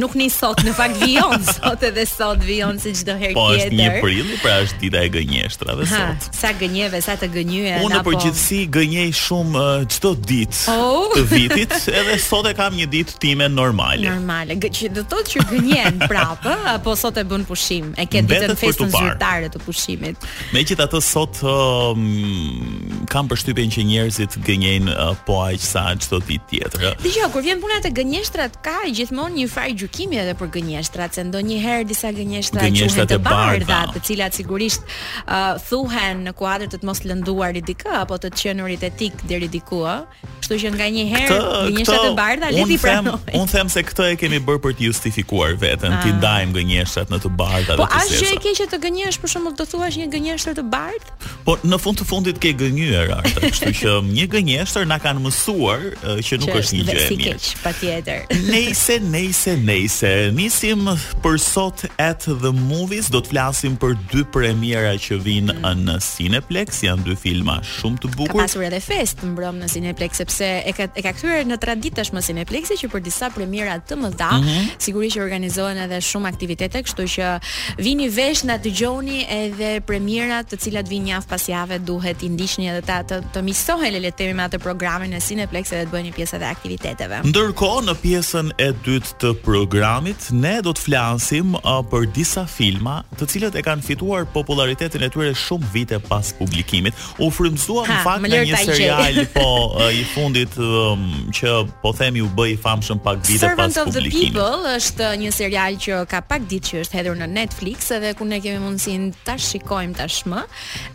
Nuk nis sot, në fakt vijon sot edhe sot vijon si çdo herë tjetër. Po është një prill, pra është dita e gënjeshtrave sot. Sa gënjeve, sa të gënjyen Unë në përgjithësi gënjej shumë uh, çdo uh, ditë oh. të vitit, edhe sot e kam një ditë timen normale. Normale, që do të thotë që gënjen prapë, apo sot e bën pushim, e ke ditën festën zyrtare të pushimit. Megjithatë sot uh, kam përshtypjen që njerëzit gënjejnë uh, po aq sa çdo ditë tjetër. Dëgjo, kur vjen puna te gënjeshtrat ka gjithmonë një farë gjykimi edhe për gënjeshtrat, se ndonjëherë disa gënjeshtra quhen të bardha, të cilat sigurisht uh, thuhen në kuadër të të mos lënduarit dikë apo të të qenurit etik deri diku, ë. Kështu që nganjëherë gënjeshtrat e bardha le t'i pranojmë. Unë them se këtë e kemi bërë për të justifikuar veten, t'i ah. ndajmë gënjeshtrat në të bardha po, dhe të zeza. Po a s'është keq të gënjesh, për shembull, të thuash një gënjeshtër të bardhë? Po në fund të fundit ke gënjyer atë, kështu që një gënjeshtër na kanë mësuar që nuk është një gjë e mirë. Keq, patjetër. Nejse, nejse, nejse nisim për sot at the movies, do të flasim për dy premiera që vijnë mm. në Cineplex, janë dy filma shumë të bukur. Ka pasur edhe festë mbrëmë në Cineplex sepse e ka e ka kthyer në traditë tashmë Cineplexi që për disa premiera të mëdha, mm -hmm. sigurisht që organizohen edhe shumë aktivitete, kështu që vini vesh na dëgjoni edhe premierat të cilat vijnë javë pas jave duhet t'i ndiqni edhe ta të, të miqësoheni le të themi me atë programin e Cineplex edhe të bëheni pjesë edhe e aktiviteteve. Ndërkohë në pjesën e dytë të programit ne do të flasim uh, për disa filma, të cilët e kanë fituar popullaritetin e tyre shumë vite pas publikimit. U frymëzuam në fakt nga një serial po uh, i fundit um, që po themi u bë i famshëm pak vite Servant pas publikimit. Servant of the People është uh, një serial që ka pak ditë që është hedhur në Netflix dhe ku ne kemi mundësinë ta shikojmë tashmë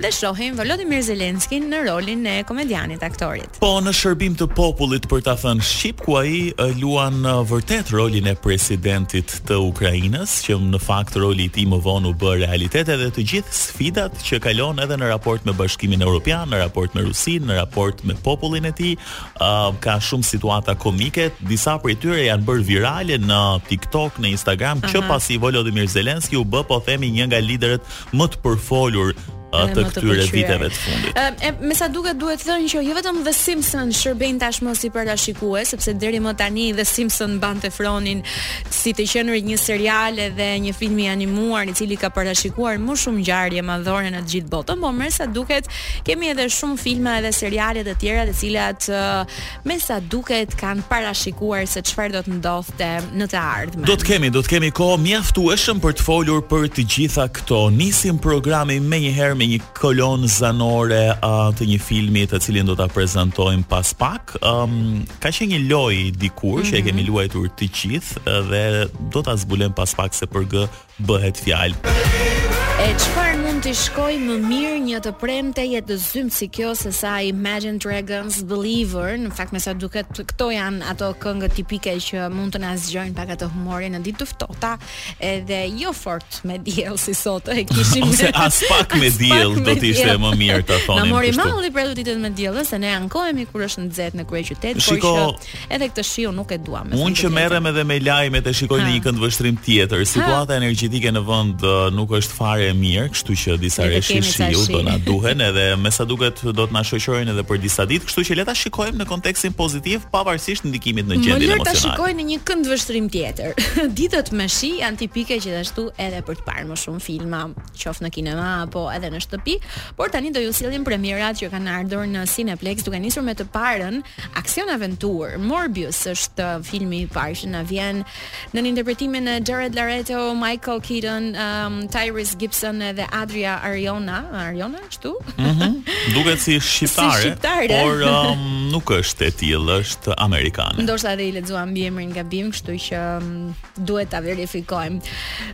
dhe shohim Volodymyr Zelenskin në rolin e komedianit aktorit. Po në shërbim të popullit për ta thënë shqip ku ai luan vërtet rolin e presidentit të Ukrainës, që në fakt roli i tij më vonë u bë realitet edhe të gjithë sfidat që kalon edhe në raport me Bashkimin Evropian, në raport me Rusinë, në raport me popullin e tij, uh, ka shumë situata komike, disa prej tyre janë bërë virale në TikTok, në Instagram, Aha. që pasi Volodymyr Zelensky u bë po themi një nga liderët më të përfolur të këtyre viteve të fundit. E, me sa duket duhet thënë që jo vetëm The Simpsons shërbejnë tashmë si parashikues, sepse deri më tani The Simpsons mbante fronin si të qenurit një serial dhe një film i animuar i cili ka parashikuar më shumë ngjarje madhore në të gjithë botën, por me sa duket kemi edhe shumë filma edhe seriale të tjera të cilat me sa duket kanë parashikuar se çfarë do të ndodhte në të ardhmen. Do të kemi, do të kemi kohë mjaftueshëm për të folur për të gjitha këto. Nisim programin menjëherë me një kolonë zanore uh, të një filmi të cilin do ta prezantojmë pas pak. Um, ka qenë një lojë dikur mm -hmm. që e mhm. kemi luajtur të gjithë dhe do ta zbulojmë pas pak se për gë bëhet fjalë. E çfarë mund të shkojë më mirë një të premteje të zymtë si kjo se sa Imagine Dragons Believer, në fakt me sa duket këto janë ato këngë tipike që mund të na zgjojnë pak atë humorin në ditë të ftohta, edhe jo fort me diell si sot e kishim. Ose aspak me diell do të ishte më mirë të thonim. Na mori malli për ato ditë me diell, se ne ankohemi kur është nxehtë në kryeqytet, por që Edhe këtë shiu nuk e duam. Unë që merrem edhe me lajmet e shikoj në një këndvështrim tjetër. Situata energjetike në vend nuk është fare e mirë, kështu që disa reshje shiu do na duhen edhe me sa duket do të na shoqërojnë edhe për disa ditë, kështu që le ta shikojmë në kontekstin pozitiv pavarësisht ndikimit në gjendjen emocionale. Më lër ta shikoj në një këndvështrim tjetër. Ditët me shi janë tipike gjithashtu edhe për të parë më shumë filma. qoftë në kinema apo edhe në shtëpi, por tani do ju sillim premierat që kanë ardhur në Cineplexx, duke nisur me të parën aksion-aventurë. Morbius është filmi i parë që na vjen nën interpretimin e Jared Lareto, Michael Keaton, um, Tyrese Gibson dhe Adria Ariona, Ariona ashtu? Mm -hmm. Duket si shqiptare, si shqiptare. por um, nuk është e tillë, është amerikane. Ndoshta edhe i lexuam mbiemrin gabim, kështu që um, Duhet ta verifikojmë.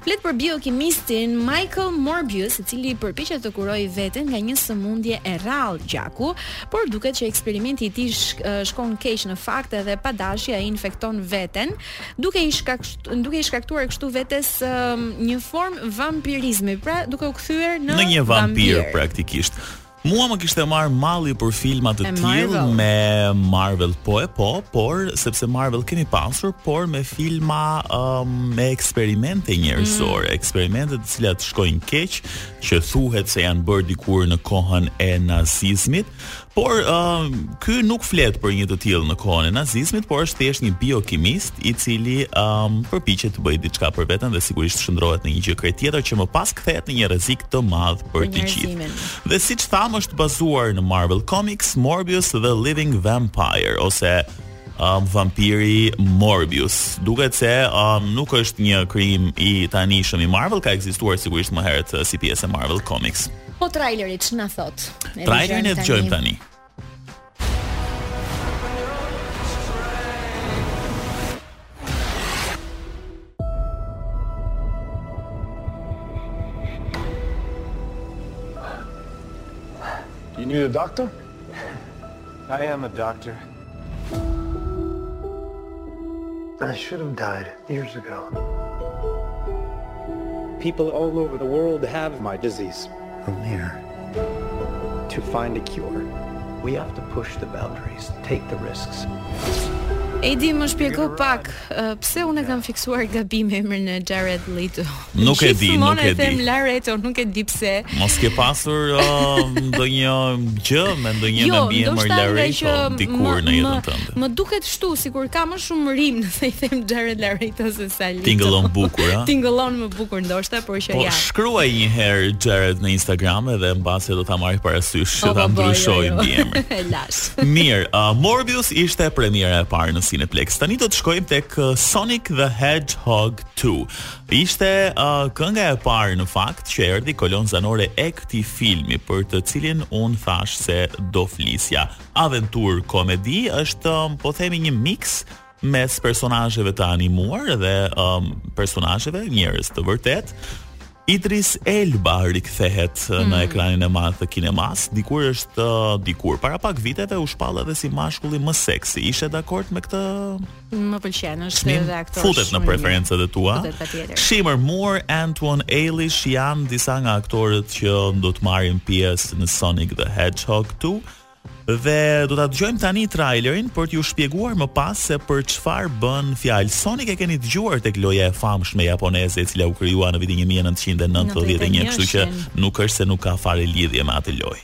Flet për biokimistin Michael Morbius, i cili përpiqet të kurojë veten nga një sëmundje e rrallë gjaku, por duket që eksperimenti i tij shkon keq në fakt edhe pa dashje ai infekton veten, duke i shkaktuar duke i shkaktuar kështu vetes një formë vampirizmi, pra duke u kthyer në, në një vampir, vampir praktikisht. Mua më kishte marrë malli për filma të tillë me Marvel po e po, por sepse Marvel kemi pasur, por me filma um, me eksperimente njerëzore, mm. eksperimente të cilat shkojnë keq, që thuhet se janë bërë dikur në kohën e nazizmit, por um, Ky nuk flet për një të tillë në kohën e nazizmit, por është thjesht një biokimist i cili um, përpiqet të bëjë diçka për veten dhe sigurisht shndërrohet në një gjë krejt tjetër që më pas kthehet në një rrezik të madh për të gjithë. Dhe siç thamë është bazuar në Marvel Comics, Morbius the Living Vampire ose um, vampiri Morbius. Duket se um, nuk është një krijim i tanishëm i Marvel, ka ekzistuar sigurisht më herët uh, si pjesë e Marvel Comics. Po traileri ç'na thotë? Trailerin e dëgjojmë tani. You need a doctor? I am a doctor. I should have died years ago. People all over the world have my disease. I'm here to find a cure. We have to push the boundaries, take the risks. Edi më shpjego pak uh, pse unë kam fiksuar gabim emrin e Jared Leto. Nuk e di, nuk e di. Gjithmonë Lareto, nuk e di pse. Mos ke pasur uh, ndonjë gjë me ndonjë jo, me emër Lareto dikur në jetën tënde. Më duket kështu, sikur ka më shumë rimë nëse i them Jared Lareto sesa Leto. Tingëllon bukur, a? Tingëllon më bukur ndoshta, por që po, ja. Po shkruaj një herë Jared në Instagram dhe mbase do ta marrë parasysh që ta ndryshojë jo, jo. emrin. Lash. Mirë, uh, Morbius ishte premiera e parë në Cineplex. Tani do të shkojmë tek uh, Sonic the Hedgehog 2. Ishte uh, kënga e parë në fakt që erdhi kolonë zanore e këtij filmi për të cilin unë thashë se do flisja. Aventurë komedi është um, po themi një mix mes personazheve të animuar dhe um, personazheve njerëz të vërtetë. Idris Elba rikthehet mm -hmm. në mhm. ekranin e madh të kinemas. Dikur është uh, dikur para pak viteve u shpall edhe si mashkulli më seksi. Ishe dakord me këtë Më pëlqen, është Çmim, edhe aktor. Futet në preferencat e tua. Shemar Moore, Antoine Eilish janë disa nga aktorët që do të marrin pjesë në Sonic the Hedgehog 2 dhe do ta dëgjojmë tani trailerin për t'ju shpjeguar më pas se për çfarë bën fjalë. Sonic e keni dëgjuar tek loja e famshme japoneze e cila u krijua në vitin 1991, kështu që nuk është se nuk ka fare lidhje me atë lojë.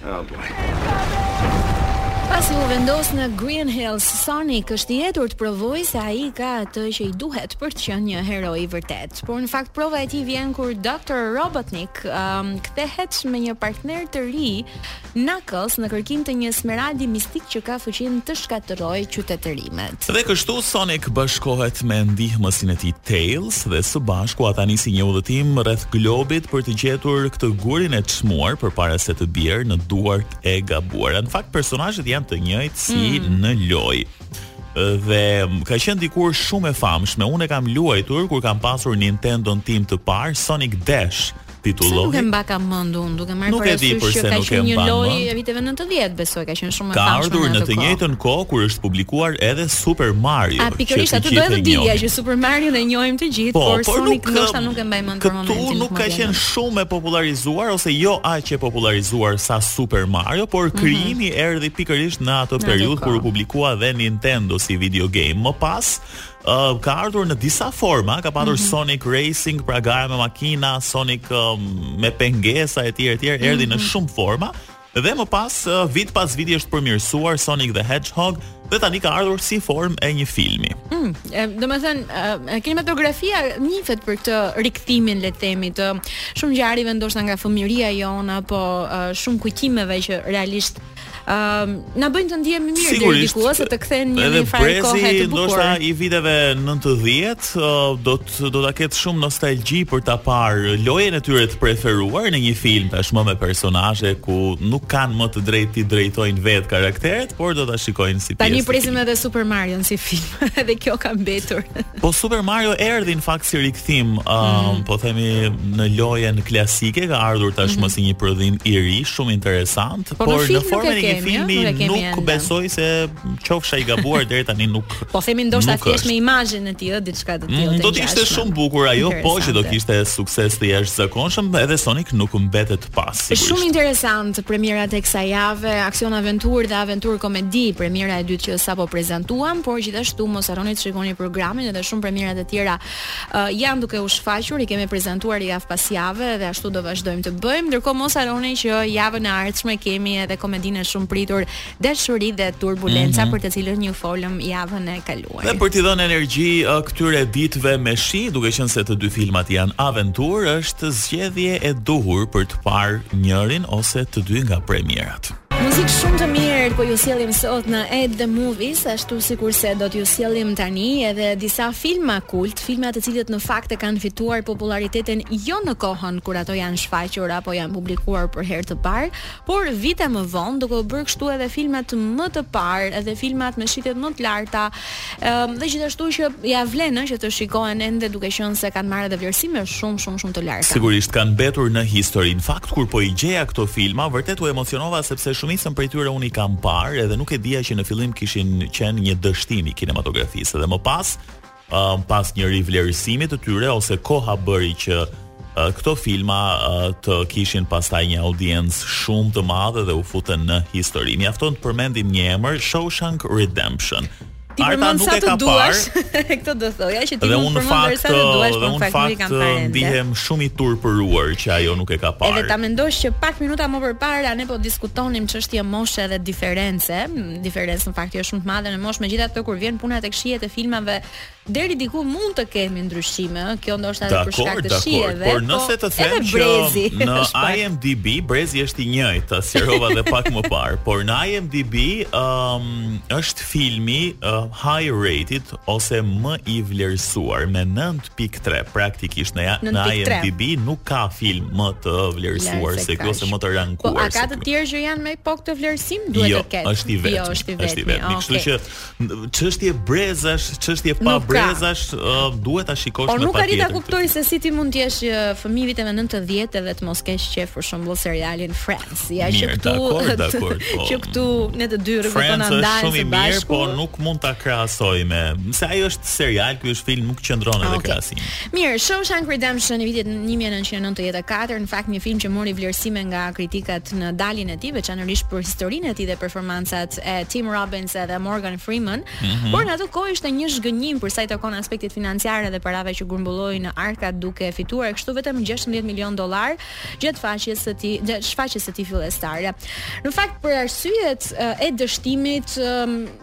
Ah, Pasi u vendos në Green Hills, Sonic është i etur të provojë se ai ka atë që i duhet për të qenë një hero i vërtetë. Por në fakt prova e tij vjen kur Dr. Robotnik um, kthehet me një partner të ri, Knuckles, në kërkim të një smeraldi mistik që ka fuqinë të shkatërrojë qytetërimet. Dhe kështu Sonic bashkohet me ndihmësin e tij Tails dhe së bashku ata nisin një udhëtim rreth globit për të gjetur këtë gurin e çmuar përpara se të bjerë në duart e gabuara. Në fakt personazhet janë të njëjtë si mm. në lojë. Dhe ka qenë dikur shumë e famshme. Unë e kam luajtur kur kam pasur Nintendo-n tim të parë Sonic Dash. titullohej. Pse nuk e mbakam mend unë, duke marrë parasysh që ka qenë një lojë e viteve 90, besoj, ka qenë shumë e famshme. Ka ardhur në të njëjtën kohë kur është publikuar edhe Super Mario. A pikërisht aty do të dilja që Super Marion e njohim të gjithë, po, por, por Sonic ndoshta nuk e mbaj mend për momentin. Këtu nuk ka qenë shumë e popullarizuar ose jo aq e popullarizuar sa Super Mario, por mhm. krijimi erdhi pikërisht në atë periudhë kur u publikua dhe Nintendo si video game. Më pas Uh, ka ardhur në disa forma, ka patur mm -hmm. Sonic Racing, pra gara me makina, Sonic um, me pengesa e tjera e tjera, erdhi mm -hmm. në mhm. shumë forma dhe më pas uh, vit pas viti është përmirësuar Sonic the Hedgehog dhe tani ka ardhur si formë e një filmi. Mm, domethënë, uh, kinematografia njihet për këtë rikthimin le të themi të shumë ngjarjeve ndoshta nga fëmijëria jonë apo uh, shumë kujtimeve që realisht ë uh, na bëjnë të ndihemi mirë deri diku ose të kthehen në një farë kohe të bukur. Ndoshta i viteve 90 do të do ta ketë shumë nostalgji për ta parë lojën e tyre të preferuar në një film tashmë me personazhe ku nuk kanë më të drejtë t'i drejtojnë vetë karakteret, por do ta shikojnë si pjesë. Tani presim edhe Super Mario si film, edhe kjo ka mbetur. Po Super Mario erdhi në fakt si rikthim, ë mm. po themi në lojën klasike ka ardhur tashmë mm. si një prodhim i ri, shumë interesant, por, por në, në formën e një filmi nuk, nuk, nuk besoj se qofsha i gabuar deri tani nuk. Po themi ndoshta thjesht me imazhin e tij, diçka të tillë. Mm, do të ishte shumë bukur ajo, po që do kishte sukses të jashtëzakonshëm, edhe Sonic nuk mbetet Pas, sigurisht. Shumë interesant premierat e kësaj jave, aksion aventurë dhe aventurë komedi, premiera e dytë që sapo prezantuam, por gjithashtu mos harroni të shikoni programin edhe shumë premiera të tjera uh, janë duke u shfaqur, i kemi prezantuar javë pas jave dhe ashtu do vazhdojmë të bëjmë. Ndërkohë mos harroni që javën e ardhshme kemi edhe komedinë e shumëpritur dashuri dhe turbulenca mm -hmm. për të cilën ju folëm javën e kaluar. Dhe për t'i dhënë energji uh, këtyre ditëve me shi, duke qenë se të dy filmat janë aventurë, është zgjedhje e duhur për të parë njërin ose të dy nga premierat. Muzikë shumë të mirë po ju sjellim sot në At the Movies, ashtu sikurse do t'ju sjellim tani edhe disa filma kult, filma të cilët në fakt e kanë fituar popularitetin jo në kohën kur ato janë shfaqur apo janë publikuar për herë të parë, Por vite më vonë, duke u bërë kështu edhe filmat më të parë, edhe filmat me shitjet më të larta, ëm dhe gjithashtu që ia vlen ë që të shikohen ende duke qenë se kanë marrë edhe vlerësime shumë shumë shumë të larta. Sigurisht kanë mbetur në histori. Në fakt kur po i gjeja këto filma, vërtet u emocionova sepse shumicën prej tyre unë i kam parë edhe nuk e dija që në fillim kishin qenë një dështim i kinematografisë dhe më pas um, pas një rivlerësimi të tyre ose koha bëri që uh, këto filma uh, të kishin pastaj një audiencë shumë të madhe dhe u futën në histori. Mjafton të përmendim një emër, Shawshank Redemption. Ti Arta nuk e ka duash, parë. Këtë do thoja që ti dhe mund të përmendosh sa të duash, por në fakt nuk e kam parë. Unë ndihem shumë i turpëruar që ajo nuk e ka parë. Edhe ta mendosh që pak minuta më parë ne po diskutonim çështje moshe dhe diference, diferencë në fakt jo shumë të madhe në moshë, megjithatë kur vjen puna tek shijet e filmave, deri diku mund të kemi ndryshime, ëh, kjo ndoshta edhe për shkak të shijeve. Por po nëse të them që në IMDb Brezi është i njëjtë, sqarova edhe pak më parë, por në IMDb um, është filmi uh, high rated ose më i vlerësuar me 9 Pikë tre, praktikisht në, Nëntë pikë tre. IMDb nuk ka film më të vlerësuar Vlerë se se ky ose kaq. më të Po rankuar. a ka se të ky. tjerë që janë me po këtë vlerësim? Duhet jo, të ketë. është i vetmi. Jo, është i vetmi. vetmi. Kështu Okej. që n- çështje brezash, çështje pa Nuk ka. brezash, ë, duhet ta shikosh Por me nuk arrij ta patjetër. kuptoj se si ti mund të jesh ë, fëmijë i viteve 90 edhe të mos kesh qejf për shembull serialin Friends. Ja që Mirë, këtu, dakord, dakord, po. që këtu ne të dy rrugët tona Friends është ndahen shumë së i mirë, bashku. po nuk mund ta krahasoj më, se ai është serial, ky është film, nuk qëndron Ah, edhe okay. krahasim. Mirë, Shawshank Redemption i vitit 1994, në fakt një film që mori vlerësime nga kritikat në daljen e tij, veçanërisht për historinë e tij dhe performancat e Tim Robbins dhe Morgan Freeman, Mhm. por në atë kohë ishte një zhgënjim për sa i takon aspektit financiar dhe parave që grumbulloi në arkat duke fituar kështu vetëm 16 milion dollar gjatë faqes së tij, gjatë shfaqjes së tij fillestare. Në fakt për arsyet e dështimit,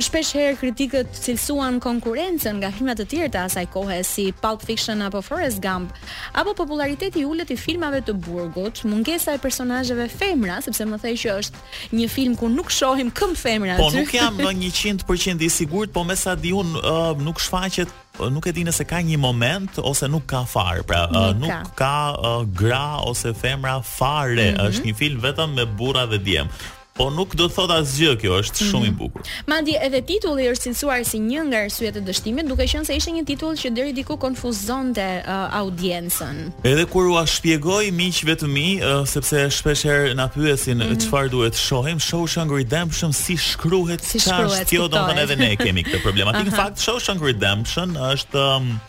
shpesh herë kritikët cilësuan konkurrencën nga filma të tjerë të asaj kohe si Pulp Fiction apo Forrest Gump, apo popullariteti i ulët i filmave të burgut, mungesa e personazheve femra, sepse më thej që është një film ku nuk shohim këmbë femra po, aty. Po nuk jam 100% i sigurt, po me sa di unë uh, nuk shfaqet Po nuk e di nëse ka një moment ose nuk ka fare, pra nuk, uh, nuk ka, ka uh, gra ose femra fare, mm -hmm. është një film vetëm me burra dhe djem. Po nuk do të thotë asgjë kjo, është mhm. shumë i bukur. Madje edhe titulli është cilësuar si një nga arsyet e dështimit, duke qenë se ishte një titull që deri diku konfuzonte uh, audiencën. Edhe kur ua shpjegoj miqve të mi, uh, sepse shpesh herë na pyesin mm -hmm. çfarë duhet të shohim, Shawshank Redemption si shkruhet, çfarë është kjo, domethënë edhe ne kemi këtë problematikë. Në fakt Shawshank Redemption është um,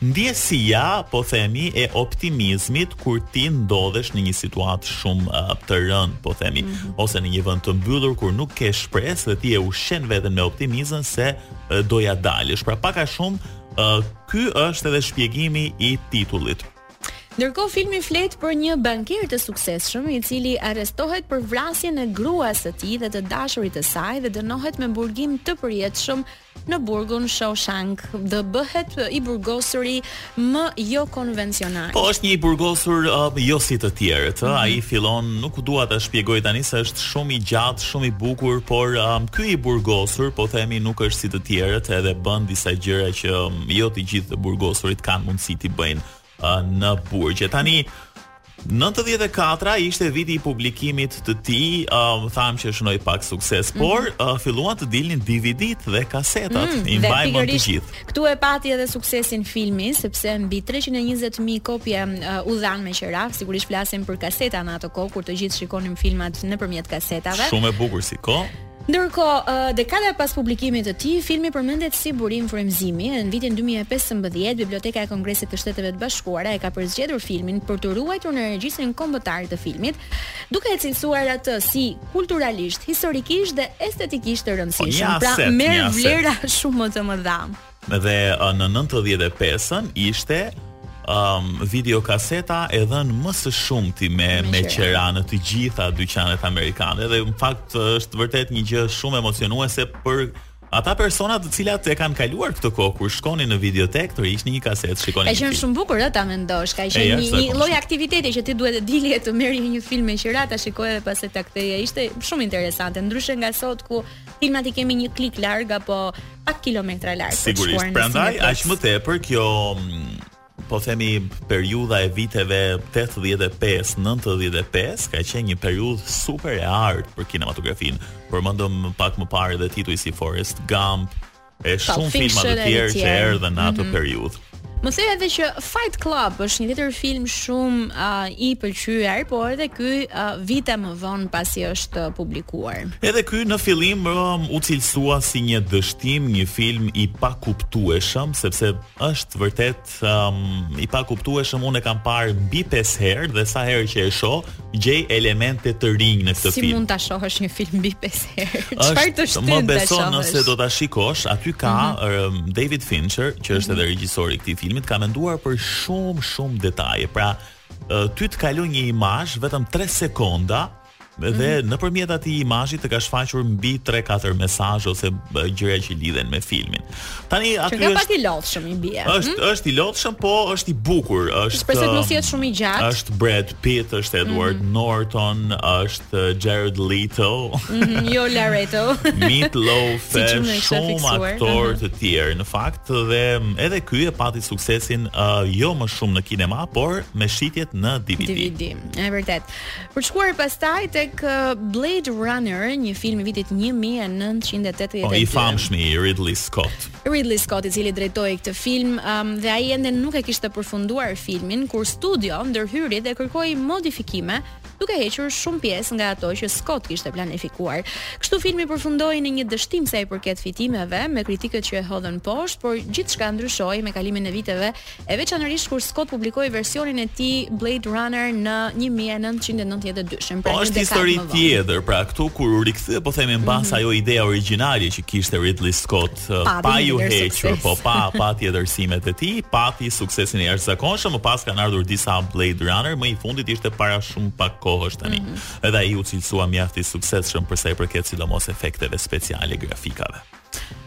ndjesia, po themi, e optimizmit kur ti ndodhesh në një situatë shumë uh, të rëndë, po themi, mm -hmm. ose në një vend të mbyllur kur nuk ke shpresë dhe ti e ushqen veten me optimizëm se uh, do ia dalësh. Pra pak a shumë uh, Ky është edhe shpjegimi i titullit. Ndërkohë filmi flet për një bankier të suksesshëm i cili arrestohet për vrasjen e gruas së tij dhe të dashurit të saj dhe dënohet me burgim të përjetshëm në burgun Shawshank dhe bëhet i burgosuri më jo konvencional. Po është një i burgosur uh, jo si të tjerët, mm -hmm. ai fillon, nuk dua ta shpjegoj tani se është shumë i gjatë, shumë i bukur, por um, ky i burgosur, po themi nuk është si të tjerët, edhe bën disa gjëra që mm, jo të gjithë të burgosurit kanë mundësi t'i bëjnë uh, në burgje. Tani 94-a ishte viti i publikimit të tij, um, thamë që shënoi pak sukses, mhm. por uh, filluan të dilnin DVD-t dhe kasetat, mm, i mbajmë të pikërisht, gjithë. Këtu e pati edhe suksesin filmi, sepse mbi 320.000 kopje uh, u dhanë me qera, sigurisht flasim për kaseta në atë kohë kur të gjithë shikonim filmat nëpërmjet kasetave. Shumë e bukur si kohë. Ndërkohë, dekada pas publikimit të tij, filmi përmendet si burim frymëzimi, dhe në vitin dy mijë e pesëmbëdhjetë, Biblioteka e Kongresit të Shteteve të Bashkuara e ka përzgjedhur filmin për t'u ruajtur në regjistrin kombëtar të filmit, duke e cilësuar atë si kulturalisht, historikisht dhe estetikisht të rëndësishëm. Pra, merr vlera shumë më të mëdha. Dhe në nëntëdhjetë e pesën ishte um, video kaseta e dhënë më së shumti me me qera në të gjitha dyqanet amerikane dhe në fakt është vërtet një gjë shumë emocionuese për ata persona të cilat e kanë kaluar këtë kohë kur shkonin në videotek tërhiqnin një kasetë shikonin. Ka qenë shumë bukur ta mendosh, ka qenë një, një lloj aktiviteti që ti duhet të dili e të merrje një film me qira ta shikoje dhe pastaj ta ktheje. Ishte shumë interesante, ndryshe nga sot ku filmat i kemi një klik larg apo pak kilometra larg. Sigurisht, prandaj aq më tepër kjo mm, po themi periudha e viteve 85, 95 ka qenë një periudhë super e artë për kinematografinë. Përmendëm pak më parë edhe tituj si Forrest Gump, e shumë filma të tjerë që erdhën në atë mm -hmm. periudhë. Me thënë edhe që Fight Club është një tjetër film shumë uh, i pëlqyer, po edhe ky uh, vite më vonë pasi është publikuar. Edhe ky në fillim um, u cilësua si një dështim, një film i pakuptueshëm, sepse është vërtet um, i pakuptueshëm. Unë e kam parë mbi 5 herë dhe sa herë që e shoh, gjej elemente të rinj në këtë si film. Si mund ta shohësh një film mbi 5 herë? Çfarë të shtyn ta shohësh? Më beso nëse do ta shikosh, aty ka mm -hmm. David Fincher, që është mm -hmm. edhe regjisori i këtij filmi, ka menduar për shumë shumë detaje. Pra, ty të kalon një imazh vetëm 3 sekonda dhe mm -hmm. nëpërmjet atij imazhit të ka shfaqur mbi 3-4 mesazhe ose gjëra që lidhen me filmin. Tani aty është pak i lodhshëm i bie. Është hm? është i lodhshëm, po është i bukur, është. Shpresoj të mos jetë shumë i gjatë. Është Brad Pitt, është Edward mm -hmm. Norton, është Jared Leto. Mm -hmm, jo Lareto. Meat Loaf, e shumë aktorë mhm. të tjerë. Në fakt dhe edhe ky e pati suksesin uh, jo më shumë në kinema, por me shitjet në DVD. DVD. Është vërtet. Për të shkuar pastaj tek uh, Blade Runner, një film i vitit 1982. Po i famshmi Ridley Scott. Ridley Scott i cili drejtoi këtë film um, dhe ai ende nuk e kishte përfunduar filmin kur studio ndërhyri dhe kërkoi modifikime duke hequr shumë pjesë nga ato që Scott kishte planifikuar. Kështu filmi përfundoi në një dështim sa i përket fitimeve, me kritikët që e hodhën poshtë, por gjithçka ndryshoi me kalimin e viteve e veçanërisht kur Scott publikoi versionin e tij Blade Runner në 1992-shën, pra po, një dekadë më vonë. Është histori tjetër, pra këtu kur u rikthye, po themi mbase mm -hmm. ajo ideja origjinale që kishte Ridley Scott, pa, pa iu hequr, po pa pa tjetërsimet e tij, pati suksesin e jashtëzakonshëm, më pas kanë ardhur disa Blade Runner, më i fundit ishte para shumë pak kohësh tani. Mm -hmm. Edhe ai u cilësua mjaft i suksesshëm për sa i përket sidomos efekteve speciale grafikave.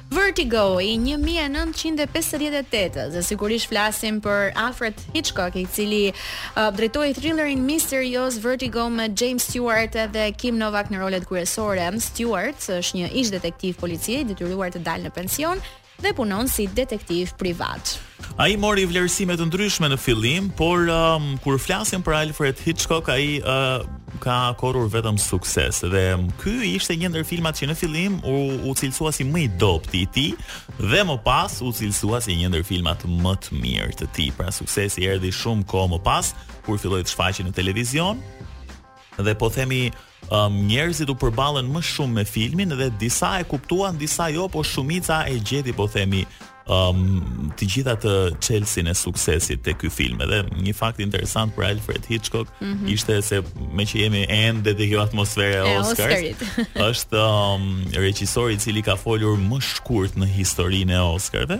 Vertigo i një mijë e nëntëqind e pesëdhjetë e tetë dhe sigurisht flasim për Alfred Hitchcock i cili uh, drejtoi thrillerin misterioz Vertigo me James Stewart dhe Kim Novak në rolet kryesore. Stewart është një ish detektiv policie i detyruar të dalë në pension dhe punon si detektiv privat. Ai mori vlerësime të ndryshme në fillim, por um, kur flasim për Alfred Hitchcock, ai uh, ka korrur vetëm sukses dhe um, ky ishte një ndër filmat që në fillim u, u cilësua si më i dobëti i tij dhe më pas u cilësua si një ndër filmat më të mirë të tij. Pra suksesi erdhi shumë kohë më pas kur filloi të shfaqej në televizion, Dhe po themi um, njerëzit u përballën më shumë me filmin dhe disa e kuptuan, disa jo, po shumica e gjeti po themi um, të gjitha të çelësin e suksesit te ky film edhe një fakt interesant për Alfred Hitchcock mm -hmm. ishte se meqë jemi ende te kjo atmosfera e Oscars është um, regjisori i cili ka folur më shkurt në historinë e Oscarve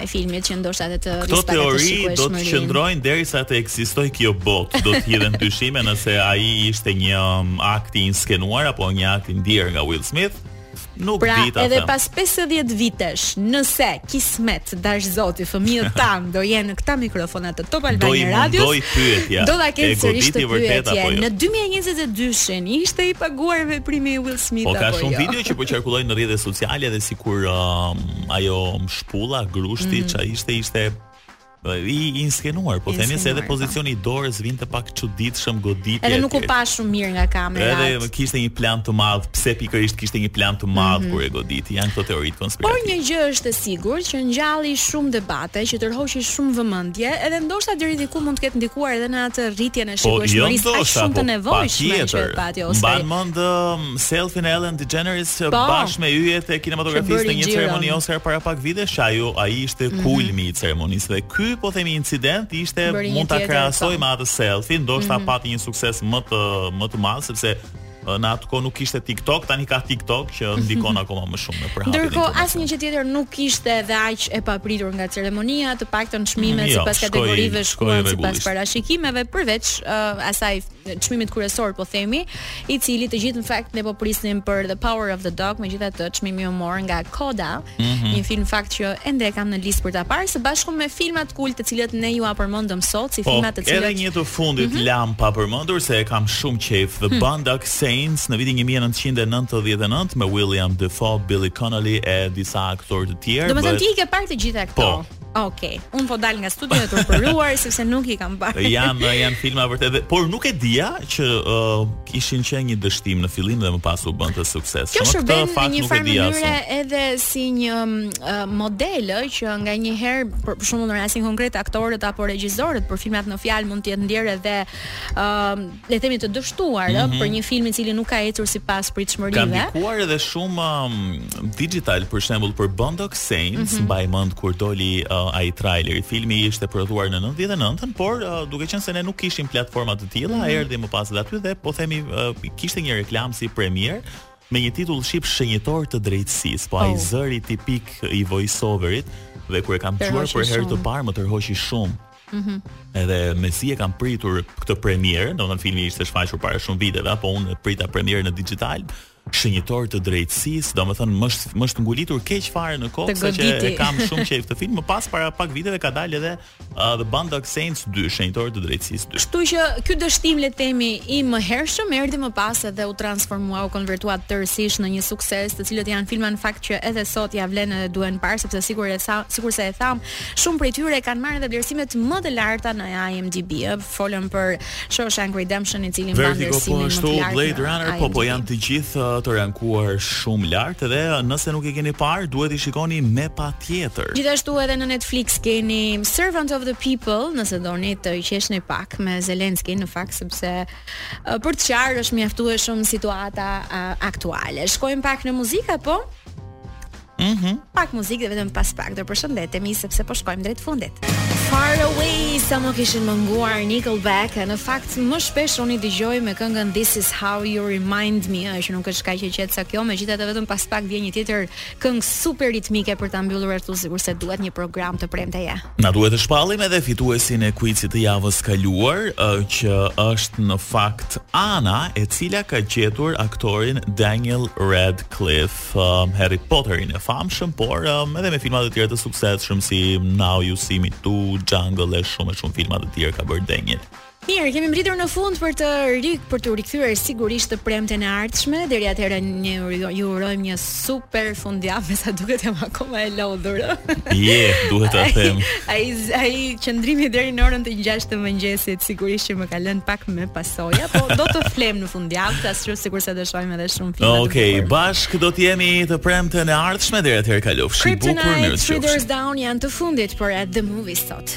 e filmit që ndoshta edhe të rrisë pak atë shikueshmërinë. Këto teori do të qëndrojnë derisa të ekzistojë kjo botë. Do të hidhen dyshime nëse ai ishte një um, akt i inskenuar apo një akt i ndier nga Will Smith. Nuk pra, di ta edhe them. pas 50 vitesh, nëse kismet dashtë zoti fëmijët tanë do jenë në këta mikrofona të Top Albania Radios. Do i pyetja. Do ta kenë sërish këtë pyetje. Jo? Në 2022-shin ishte i paguar veprimi i Will Smith po, apo jo? Po ka shumë video që po qarkullojnë në rrjetet sociale dhe sikur um, ajo shpulla, grushti, mm. ça ishte, ishte i inskenuar, po themi se edhe pozicioni i dorës vinte pak çuditshëm goditja. Edhe nuk u pa shumë mirë nga kamera. Edhe kishte një plan të madh, pse pikërisht kishte një plan të madh mm -hmm. kur e goditi, janë këto teoritë konspirative. Por një gjë është e sigurt që ngjalli shumë debate, që tërhoqi shumë vëmendje, edhe ndoshta deri diku mund të ketë ndikuar edhe në atë rritjen e shikueshmërisë po, aq shumë të po, nevojshme që pati ose. Mban mend selfin e Ellen DeGeneres po, bashkë me yjet e kinematografisë në një ceremoni Oscar para pak vitesh, ajo ai ishte mm -hmm. kulmi i ceremonisë dhe ky po themi incident ishte Bëri mund ta krahasoj po. me atë selfie, ndoshta mm -hmm. pati një sukses më të më të madh sepse në atë kohë nuk ishte TikTok, tani ka TikTok që ndikon akoma më shumë në përhapjen. Ndërkohë asnjë gjë tjetër nuk ishte dhe aq e papritur nga ceremonia, të paktën çmimet mm, jo, sipas kategorive shkuan sipas parashikimeve, përveç uh, atij çmimit kryesor po themi, i cili të gjithë në fakt ne po prisnim për The Power of the Dog, megjithatë çmimi u mor nga CODA, mm -hmm. një film në fakt që ende e kam në listë për ta parë së bashku me filmat kult të cilët ne jua përmendëm sot, si po, filmat të cilët Po, edhe një të fundit mm -hmm. lamë pa përmendur se e kam shumë qejf The hmm. Boondock Saints në vitin 1999 me Willem Dafoe, Billy Connolly e disa aktorë të tjerë. Domethënë ti i ke parë të gjitha këto. Po, Okej, okay. unë po dal nga studio e turpëruar sepse nuk i kam parë. Janë janë filma vërtet, por nuk e dija që uh, kishin qenë një dështim në fillim dhe më pas u bënë të suksesshëm. Kjo shërben në një farë mënyre edhe si një uh, model që nganjëherë për, për shembull në rastin konkret aktorët apo regjisorët për filmat në fjalë mund të jenë ndjerë edhe uh, le të themi të dështuar mm -hmm. për një film i cili nuk ka ecur sipas pritshmërive. Ka ndikuar edhe shumë um, Digitalb për shembull për Boondock Saints, mm -hmm. mbaj mend kur doli uh, ai traileri. Filmi ishte prodhuar në 99-ën, por uh, duke qenë se ne nuk kishim platforma të tilla, mm -hmm. erdhi më pas dhe aty dhe po themi uh, kishte një reklamë si premierë me një titull shqip Shenjtorët e drejtësisë, po oh. ai zëri tipik i voice overit dhe kur e kam dëgjuar për herë të parë më tërhoqi shumë Mm -hmm. Edhe mezi e kam pritur këtë premierë, domethënë filmi ishte shfaqur para shumë viteve, po unë prita premierën në Digitalb, Shenjtorët e drejtësisë, domethënë më më është ngulitur keq fare në kokë saqë e kam shumë qejf këtë film, më pas para pak viteve ka dalë edhe uh, The Boondock Saints 2, Shenjtorët e drejtësisë 2. Kështu që ky dështim le të themi i mëhershëm erdhi më pas edhe u transformua, u konvertua tërësisht në një sukses, të cilët janë filma në fakt që edhe sot ia vlen edhe duhen parë sepse sikurse tha, sikurse thamë, Shumë prej tyre kanë marrë edhe vlerësimet më të larta në IMDb. Folëm për Shawshank Redemption, i cili mban Vertigo po vlerësimin më ashtu, të lartë. Blade në Runner, po po IMDb. janë të gjithë uh, të rankuar shumë lart dhe uh, nëse nuk i keni parë, duhet t'i shikoni me patjetër. Gjithashtu edhe në Netflix keni Servant of the People, nëse doni të qeshni pak me Zelensky në fakt sepse ë, për të qarë është mjaftueshëm situata ë, aktuale. Shkojmë pak në muzikë apo? Mhm. Mm pak muzikë dhe vetëm pas pak do përshëndetemi sepse po shkojmë drejt fundit. Far away sa më kishin munguar Nickelback, në fakt më shpesh unë i dëgjoj me këngën This is how you remind me, që nuk është kaq e qetë sa kjo, megjithatë vetëm pas pak vjen një tjetër këngë super ritmike për ta mbyllur ashtu sikurse duhet një program të premteje. Na duhet të shpallim edhe fituesin e kuicit të javës së kaluar, që është në fakt Ana, e cila ka gjetur aktorin Daniel Radcliffe. um, Harry Potterin e famshëm, por um, edhe me filma të tjerë të suksesshëm si Now You See Me 2, Jungle e shumë e shumë filma të tjerë ka bërë Daniel. Mirë, kemi mbërritur në fund për t'u rik për t'u rikthyer sigurisht të premten e ardhshme. Deri atëherë ne ju urojmë një super fundjavë, me sa duket jam akoma e lodhur. Je, duhet ta them. Ai ai qëndrimi deri në orën 6 të mëngjesit sigurisht që më ka lënë pak më pas soja, po do të flem në fundjavë, ashtu sikurse do shohim edhe shumë filma. Okej, okay, bashkë do të jemi të premten e ardhshme deri atëherë kalofshi bukur mirë. Kryptonite, Three Doors Down janë të fundit për At the Movies sot.